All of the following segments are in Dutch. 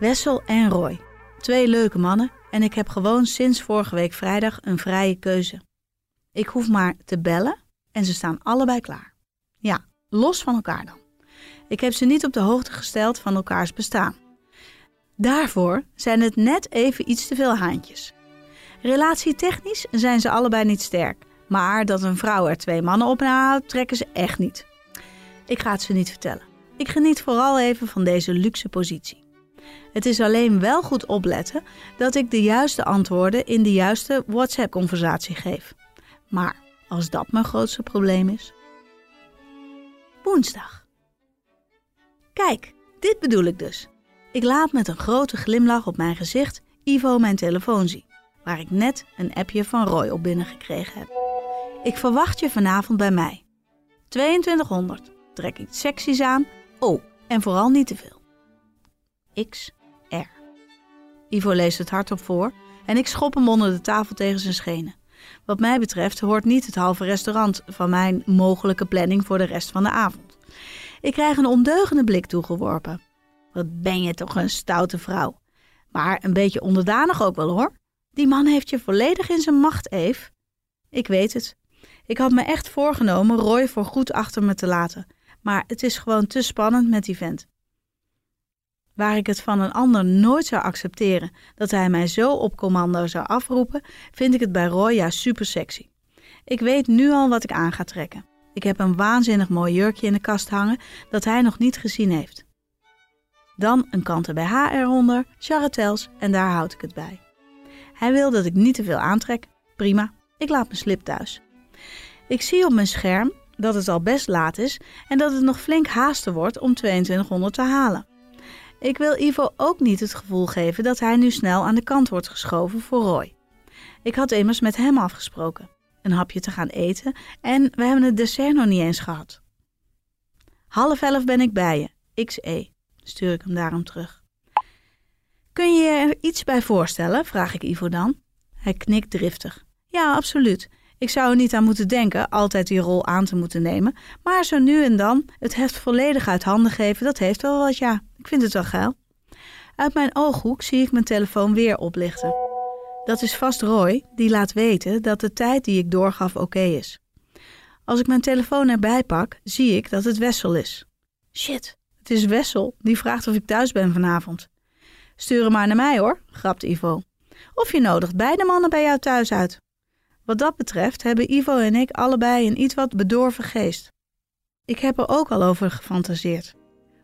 Wessel en Roy. Twee leuke mannen en ik heb gewoon sinds vorige week vrijdag een vrije keuze. Ik hoef maar te bellen en ze staan allebei klaar. Ja, los van elkaar dan. Ik heb ze niet op de hoogte gesteld van elkaars bestaan. Daarvoor zijn het net even iets te veel haantjes. Relatietechnisch zijn ze allebei niet sterk, maar dat een vrouw er twee mannen op houdt, trekken ze echt niet. Ik ga het ze niet vertellen. Ik geniet vooral even van deze luxe positie. Het is alleen wel goed opletten dat ik de juiste antwoorden in de juiste WhatsApp-conversatie geef. Maar als dat mijn grootste probleem is. Woensdag. Kijk, dit bedoel ik dus. Ik laat met een grote glimlach op mijn gezicht Ivo mijn telefoon zien, waar ik net een appje van Roy op binnengekregen heb. Ik verwacht je vanavond bij mij. 2200. Trek iets seksies aan. Oh, en vooral niet te veel. X R. Ivo leest het hardop voor en ik schop hem onder de tafel tegen zijn schenen. Wat mij betreft hoort niet het halve restaurant van mijn mogelijke planning voor de rest van de avond. Ik krijg een ondeugende blik toegeworpen. Wat ben je toch een stoute vrouw. Maar een beetje onderdanig ook wel hoor. Die man heeft je volledig in zijn macht, Eve. Ik weet het. Ik had me echt voorgenomen Roy voor goed achter me te laten. Maar het is gewoon te spannend met die vent waar ik het van een ander nooit zou accepteren dat hij mij zo op commando zou afroepen, vind ik het bij Roy juist super sexy. Ik weet nu al wat ik aan ga trekken. Ik heb een waanzinnig mooi jurkje in de kast hangen dat hij nog niet gezien heeft. Dan een kanten BH eronder, charretels en daar houd ik het bij. Hij wil dat ik niet te veel aantrek. Prima, ik laat mijn slip thuis. Ik zie op mijn scherm dat het al best laat is en dat het nog flink haasten wordt om 2200 te halen. Ik wil Ivo ook niet het gevoel geven dat hij nu snel aan de kant wordt geschoven voor Roy. Ik had immers met hem afgesproken een hapje te gaan eten en we hebben het dessert nog niet eens gehad. Half elf ben ik bij je, XE, stuur ik hem daarom terug. Kun je je er iets bij voorstellen? vraag ik Ivo dan. Hij knikt driftig. Ja, absoluut. Ik zou er niet aan moeten denken altijd die rol aan te moeten nemen, maar zo nu en dan het heft volledig uit handen geven, dat heeft wel wat, ja. Ik vind het wel geil. Uit mijn ooghoek zie ik mijn telefoon weer oplichten. Dat is vast Roy, die laat weten dat de tijd die ik doorgaf oké is. Als ik mijn telefoon erbij pak, zie ik dat het Wessel is. Shit, het is Wessel, die vraagt of ik thuis ben vanavond. Stuur hem maar naar mij hoor, grapt Ivo. Of je nodigt beide mannen bij jou thuis uit. Wat dat betreft hebben Ivo en ik allebei een iets wat bedorven geest. Ik heb er ook al over gefantaseerd.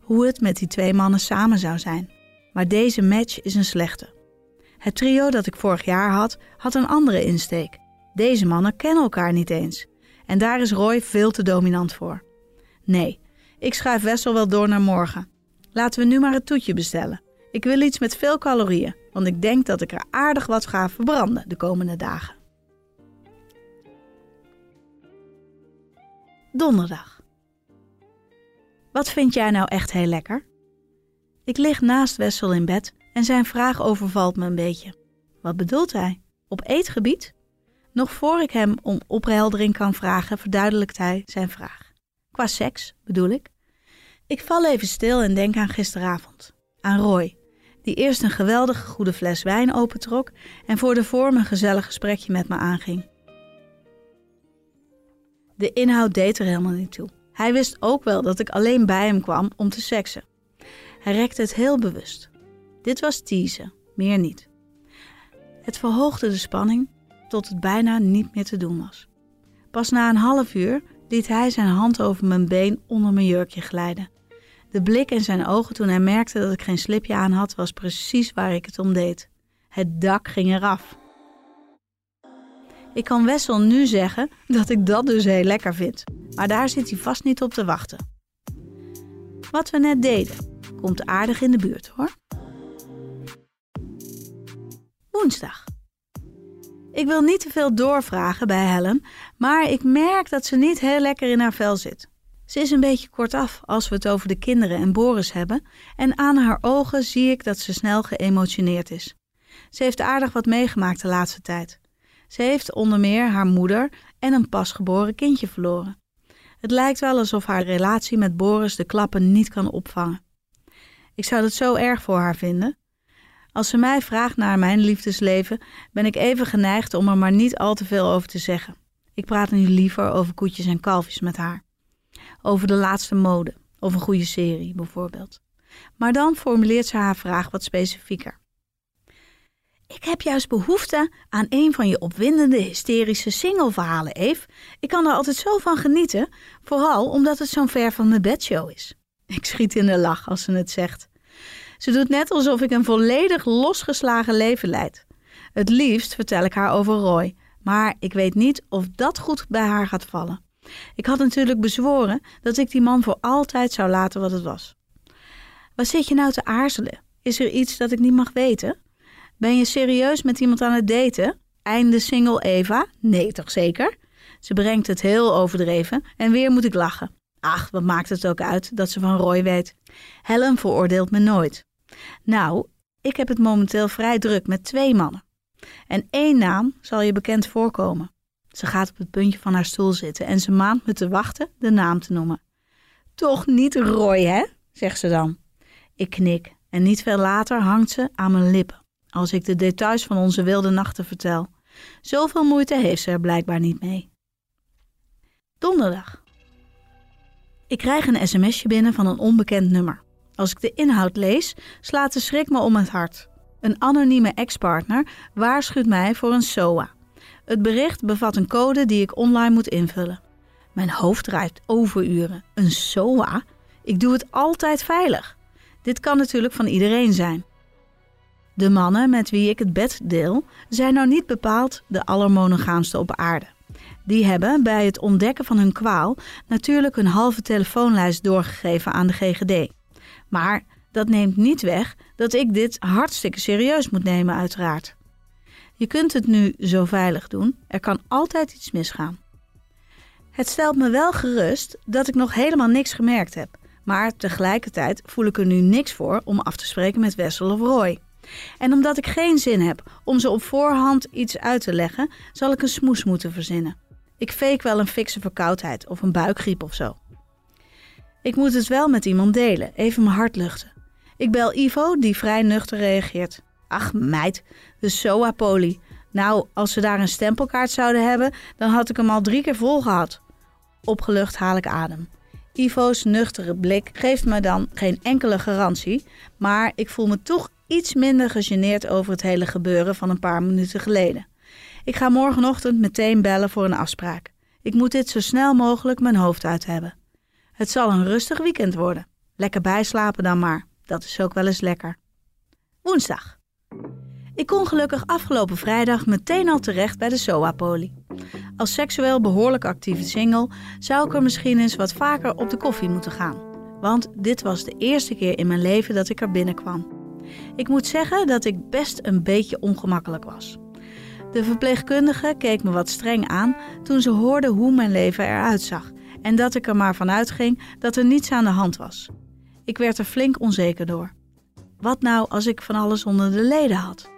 Hoe het met die twee mannen samen zou zijn. Maar deze match is een slechte. Het trio dat ik vorig jaar had, had een andere insteek. Deze mannen kennen elkaar niet eens. En daar is Roy veel te dominant voor. Nee, ik schuif Wessel wel door naar morgen. Laten we nu maar het toetje bestellen. Ik wil iets met veel calorieën, want ik denk dat ik er aardig wat ga verbranden de komende dagen. Donderdag. Wat vind jij nou echt heel lekker? Ik lig naast Wessel in bed en zijn vraag overvalt me een beetje. Wat bedoelt hij? Op eetgebied? Nog voor ik hem om opheldering kan vragen, verduidelijkt hij zijn vraag. Qua seks, bedoel ik. Ik val even stil en denk aan gisteravond. Aan Roy, die eerst een geweldige goede fles wijn opentrok en voor de vorm een gezellig gesprekje met me aanging. De inhoud deed er helemaal niet toe. Hij wist ook wel dat ik alleen bij hem kwam om te seksen. Hij rekte het heel bewust. Dit was teasen, meer niet. Het verhoogde de spanning tot het bijna niet meer te doen was. Pas na een half uur liet hij zijn hand over mijn been onder mijn jurkje glijden. De blik in zijn ogen toen hij merkte dat ik geen slipje aan had, was precies waar ik het om deed. Het dak ging eraf. Ik kan Wessel nu zeggen dat ik dat dus heel lekker vind, maar daar zit hij vast niet op te wachten. Wat we net deden, komt aardig in de buurt hoor. Woensdag. Ik wil niet te veel doorvragen bij Helen, maar ik merk dat ze niet heel lekker in haar vel zit. Ze is een beetje kortaf als we het over de kinderen en Boris hebben, en aan haar ogen zie ik dat ze snel geëmotioneerd is. Ze heeft aardig wat meegemaakt de laatste tijd. Ze heeft onder meer haar moeder en een pasgeboren kindje verloren. Het lijkt wel alsof haar relatie met Boris de klappen niet kan opvangen. Ik zou het zo erg voor haar vinden. Als ze mij vraagt naar mijn liefdesleven, ben ik even geneigd om er maar niet al te veel over te zeggen. Ik praat nu liever over koetjes en kalfjes met haar. Over de laatste mode of een goede serie bijvoorbeeld. Maar dan formuleert ze haar vraag wat specifieker. Ik heb juist behoefte aan een van je opwindende hysterische singleverhalen, Eve. Ik kan er altijd zo van genieten, vooral omdat het zo'n ver van mijn bedshow is. Ik schiet in de lach als ze het zegt. Ze doet net alsof ik een volledig losgeslagen leven leid. Het liefst vertel ik haar over Roy, maar ik weet niet of dat goed bij haar gaat vallen. Ik had natuurlijk bezworen dat ik die man voor altijd zou laten wat het was. Wat zit je nou te aarzelen? Is er iets dat ik niet mag weten? Ben je serieus met iemand aan het daten? Einde single Eva? Nee, toch zeker? Ze brengt het heel overdreven en weer moet ik lachen. Ach, wat maakt het ook uit dat ze van Roy weet? Helen veroordeelt me nooit. Nou, ik heb het momenteel vrij druk met twee mannen. En één naam zal je bekend voorkomen. Ze gaat op het puntje van haar stoel zitten en ze maand me te wachten de naam te noemen. Toch niet Roy, hè? zegt ze dan. Ik knik en niet veel later hangt ze aan mijn lippen als ik de details van onze wilde nachten vertel. Zoveel moeite heeft ze er blijkbaar niet mee. Donderdag. Ik krijg een sms'je binnen van een onbekend nummer. Als ik de inhoud lees, slaat de schrik me om het hart. Een anonieme ex-partner waarschuwt mij voor een SOA. Het bericht bevat een code die ik online moet invullen. Mijn hoofd draait overuren. Een SOA? Ik doe het altijd veilig. Dit kan natuurlijk van iedereen zijn. De mannen met wie ik het bed deel zijn nou niet bepaald de allermonogaamste op aarde. Die hebben bij het ontdekken van hun kwaal natuurlijk een halve telefoonlijst doorgegeven aan de GGD. Maar dat neemt niet weg dat ik dit hartstikke serieus moet nemen, uiteraard. Je kunt het nu zo veilig doen, er kan altijd iets misgaan. Het stelt me wel gerust dat ik nog helemaal niks gemerkt heb, maar tegelijkertijd voel ik er nu niks voor om af te spreken met Wessel of Roy. En omdat ik geen zin heb om ze op voorhand iets uit te leggen, zal ik een smoes moeten verzinnen. Ik fake wel een fikse verkoudheid of een buikgriep of zo. Ik moet het wel met iemand delen, even mijn hart luchten. Ik bel Ivo, die vrij nuchter reageert. Ach meid, de SOA-poli. Nou, als ze daar een stempelkaart zouden hebben, dan had ik hem al drie keer vol gehad. Opgelucht haal ik adem. Ivo's nuchtere blik geeft me dan geen enkele garantie, maar ik voel me toch iets minder gegeneerd over het hele gebeuren van een paar minuten geleden. Ik ga morgenochtend meteen bellen voor een afspraak. Ik moet dit zo snel mogelijk mijn hoofd uit hebben. Het zal een rustig weekend worden. Lekker bijslapen dan maar. Dat is ook wel eens lekker. Woensdag. Ik kon gelukkig afgelopen vrijdag meteen al terecht bij de SOA-poli. Als seksueel behoorlijk actieve single zou ik er misschien eens wat vaker op de koffie moeten gaan. Want dit was de eerste keer in mijn leven dat ik er binnenkwam. Ik moet zeggen dat ik best een beetje ongemakkelijk was. De verpleegkundige keek me wat streng aan toen ze hoorde hoe mijn leven eruit zag en dat ik er maar vanuit ging dat er niets aan de hand was. Ik werd er flink onzeker door. Wat nou als ik van alles onder de leden had?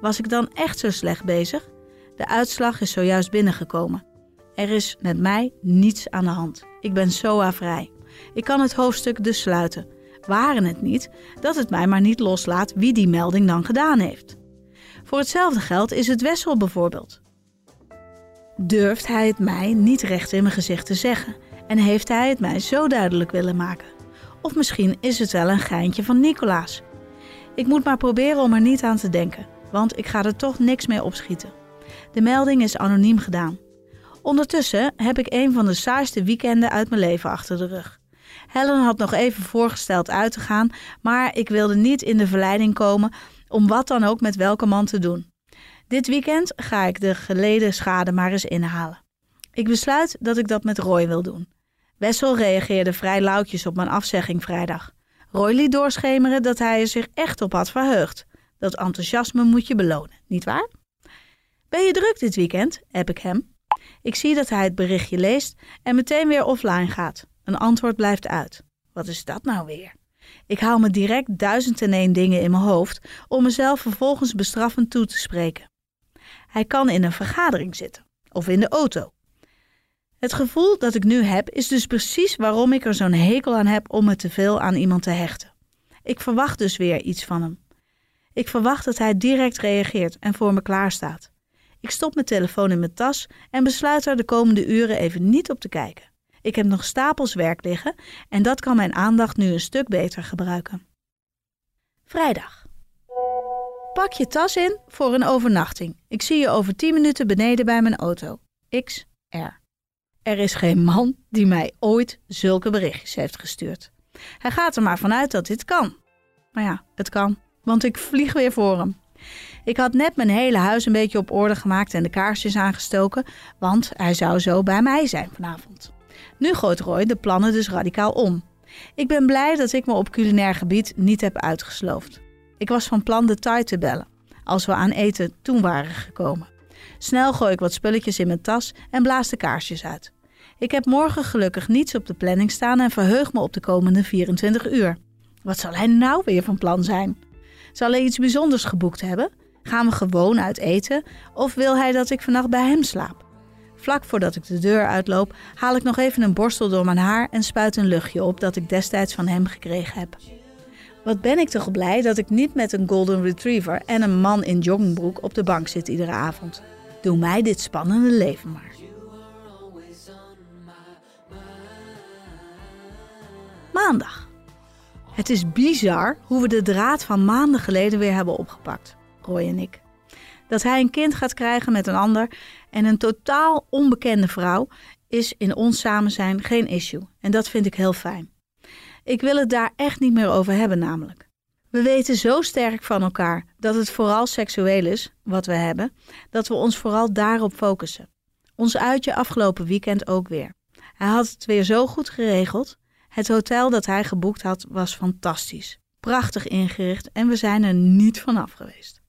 Was ik dan echt zo slecht bezig? De uitslag is zojuist binnengekomen. Er is met mij niets aan de hand. Ik ben SOA-vrij. Ik kan het hoofdstuk dus sluiten waren het niet dat het mij maar niet loslaat wie die melding dan gedaan heeft. Voor hetzelfde geld is het Wessel bijvoorbeeld. Durft hij het mij niet recht in mijn gezicht te zeggen en heeft hij het mij zo duidelijk willen maken? Of misschien is het wel een geintje van Nicolaas. Ik moet maar proberen om er niet aan te denken, want ik ga er toch niks mee opschieten. De melding is anoniem gedaan. Ondertussen heb ik een van de saaiste weekenden uit mijn leven achter de rug. Helen had nog even voorgesteld uit te gaan, maar ik wilde niet in de verleiding komen om wat dan ook met welke man te doen. Dit weekend ga ik de geleden schade maar eens inhalen. Ik besluit dat ik dat met Roy wil doen. Wessel reageerde vrij lauwtjes op mijn afzegging vrijdag. Roy liet doorschemeren dat hij er zich echt op had verheugd. Dat enthousiasme moet je belonen, nietwaar? Ben je druk dit weekend? heb ik hem. Ik zie dat hij het berichtje leest en meteen weer offline gaat. Een antwoord blijft uit. Wat is dat nou weer? Ik haal me direct duizend en één dingen in mijn hoofd om mezelf vervolgens bestraffend toe te spreken. Hij kan in een vergadering zitten of in de auto. Het gevoel dat ik nu heb is dus precies waarom ik er zo'n hekel aan heb om me te veel aan iemand te hechten. Ik verwacht dus weer iets van hem. Ik verwacht dat hij direct reageert en voor me klaarstaat. Ik stop mijn telefoon in mijn tas en besluit er de komende uren even niet op te kijken. Ik heb nog stapels werk liggen en dat kan mijn aandacht nu een stuk beter gebruiken. Vrijdag. Pak je tas in voor een overnachting. Ik zie je over 10 minuten beneden bij mijn auto. XR. Er is geen man die mij ooit zulke berichtjes heeft gestuurd. Hij gaat er maar vanuit dat dit kan. Maar ja, het kan, want ik vlieg weer voor hem. Ik had net mijn hele huis een beetje op orde gemaakt en de kaarsjes aangestoken, want hij zou zo bij mij zijn vanavond. Nu gooit Roy de plannen dus radicaal om. Ik ben blij dat ik me op culinair gebied niet heb uitgesloofd. Ik was van plan de Thai te bellen, als we aan eten toen waren gekomen. Snel gooi ik wat spulletjes in mijn tas en blaas de kaarsjes uit. Ik heb morgen gelukkig niets op de planning staan en verheug me op de komende 24 uur. Wat zal hij nou weer van plan zijn? Zal hij iets bijzonders geboekt hebben? Gaan we gewoon uit eten? Of wil hij dat ik vannacht bij hem slaap? Vlak voordat ik de deur uitloop, haal ik nog even een borstel door mijn haar en spuit een luchtje op dat ik destijds van hem gekregen heb. Wat ben ik toch blij dat ik niet met een golden retriever en een man in joggingbroek op de bank zit iedere avond. Doe mij dit spannende leven maar. Maandag. Het is bizar hoe we de draad van maanden geleden weer hebben opgepakt, Roy en ik. Dat hij een kind gaat krijgen met een ander en een totaal onbekende vrouw is in ons samen zijn geen issue. En dat vind ik heel fijn. Ik wil het daar echt niet meer over hebben, namelijk. We weten zo sterk van elkaar dat het vooral seksueel is, wat we hebben, dat we ons vooral daarop focussen. Ons uitje afgelopen weekend ook weer. Hij had het weer zo goed geregeld. Het hotel dat hij geboekt had was fantastisch. Prachtig ingericht en we zijn er niet vanaf geweest.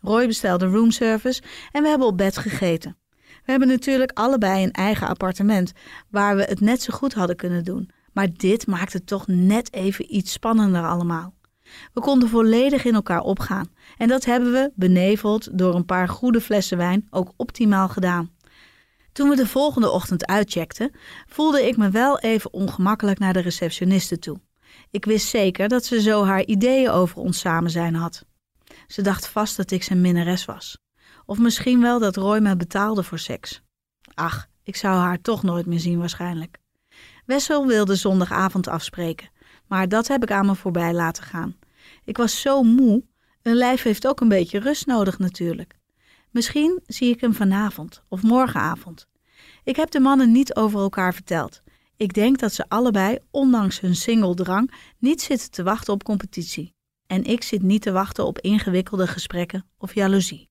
Roy bestelde roomservice en we hebben op bed gegeten. We hebben natuurlijk allebei een eigen appartement waar we het net zo goed hadden kunnen doen. Maar dit maakt het toch net even iets spannender allemaal. We konden volledig in elkaar opgaan. En dat hebben we, beneveld door een paar goede flessen wijn, ook optimaal gedaan. Toen we de volgende ochtend uitcheckten, voelde ik me wel even ongemakkelijk naar de receptioniste toe. Ik wist zeker dat ze zo haar ideeën over ons samen zijn had. Ze dacht vast dat ik zijn minnares was. Of misschien wel dat Roy me betaalde voor seks. Ach, ik zou haar toch nooit meer zien waarschijnlijk. Wessel wilde zondagavond afspreken, maar dat heb ik aan me voorbij laten gaan. Ik was zo moe. Een lijf heeft ook een beetje rust nodig natuurlijk. Misschien zie ik hem vanavond of morgenavond. Ik heb de mannen niet over elkaar verteld. Ik denk dat ze allebei, ondanks hun single drang, niet zitten te wachten op competitie. En ik zit niet te wachten op ingewikkelde gesprekken of jaloezie.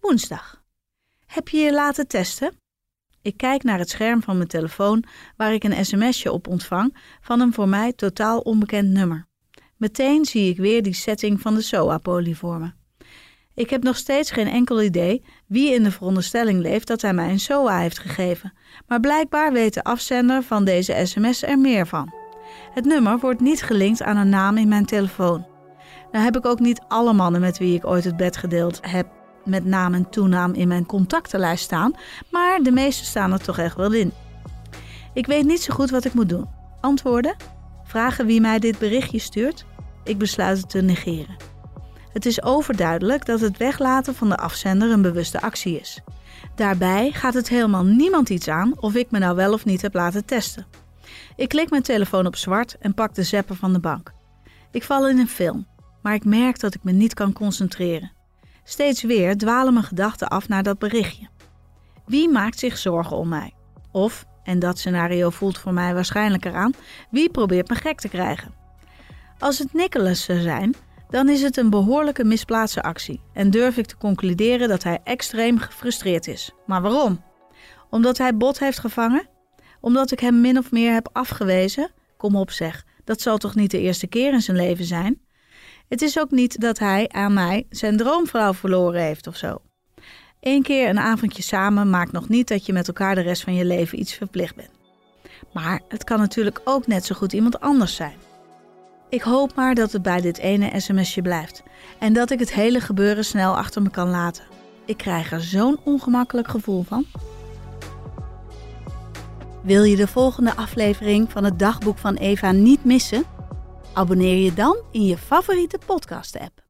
Woensdag. Heb je je laten testen? Ik kijk naar het scherm van mijn telefoon waar ik een sms'je op ontvang van een voor mij totaal onbekend nummer. Meteen zie ik weer die setting van de SOA-poli voor me. Ik heb nog steeds geen enkel idee wie in de veronderstelling leeft dat hij mij een SOA heeft gegeven, maar blijkbaar weet de afzender van deze sms er meer van. Het nummer wordt niet gelinkt aan een naam in mijn telefoon. Nou heb ik ook niet alle mannen met wie ik ooit het bed gedeeld heb met naam en toenaam in mijn contactenlijst staan, maar de meeste staan er toch echt wel in. Ik weet niet zo goed wat ik moet doen. Antwoorden? Vragen wie mij dit berichtje stuurt? Ik besluit het te negeren. Het is overduidelijk dat het weglaten van de afzender een bewuste actie is. Daarbij gaat het helemaal niemand iets aan of ik me nou wel of niet heb laten testen. Ik klik mijn telefoon op zwart en pak de zepper van de bank. Ik val in een film, maar ik merk dat ik me niet kan concentreren. Steeds weer dwalen mijn gedachten af naar dat berichtje. Wie maakt zich zorgen om mij? Of, en dat scenario voelt voor mij waarschijnlijker aan, wie probeert me gek te krijgen? Als het Nicholas zou zijn, dan is het een behoorlijke misplaatste actie en durf ik te concluderen dat hij extreem gefrustreerd is. Maar waarom? Omdat hij bot heeft gevangen? Omdat ik hem min of meer heb afgewezen? Kom op zeg, dat zal toch niet de eerste keer in zijn leven zijn? Het is ook niet dat hij aan mij zijn droomvrouw verloren heeft of zo. Eén keer een avondje samen maakt nog niet dat je met elkaar de rest van je leven iets verplicht bent. Maar het kan natuurlijk ook net zo goed iemand anders zijn. Ik hoop maar dat het bij dit ene sms'je blijft en dat ik het hele gebeuren snel achter me kan laten. Ik krijg er zo'n ongemakkelijk gevoel van. Wil je de volgende aflevering van het dagboek van Eva niet missen? Abonneer je dan in je favoriete podcast-app.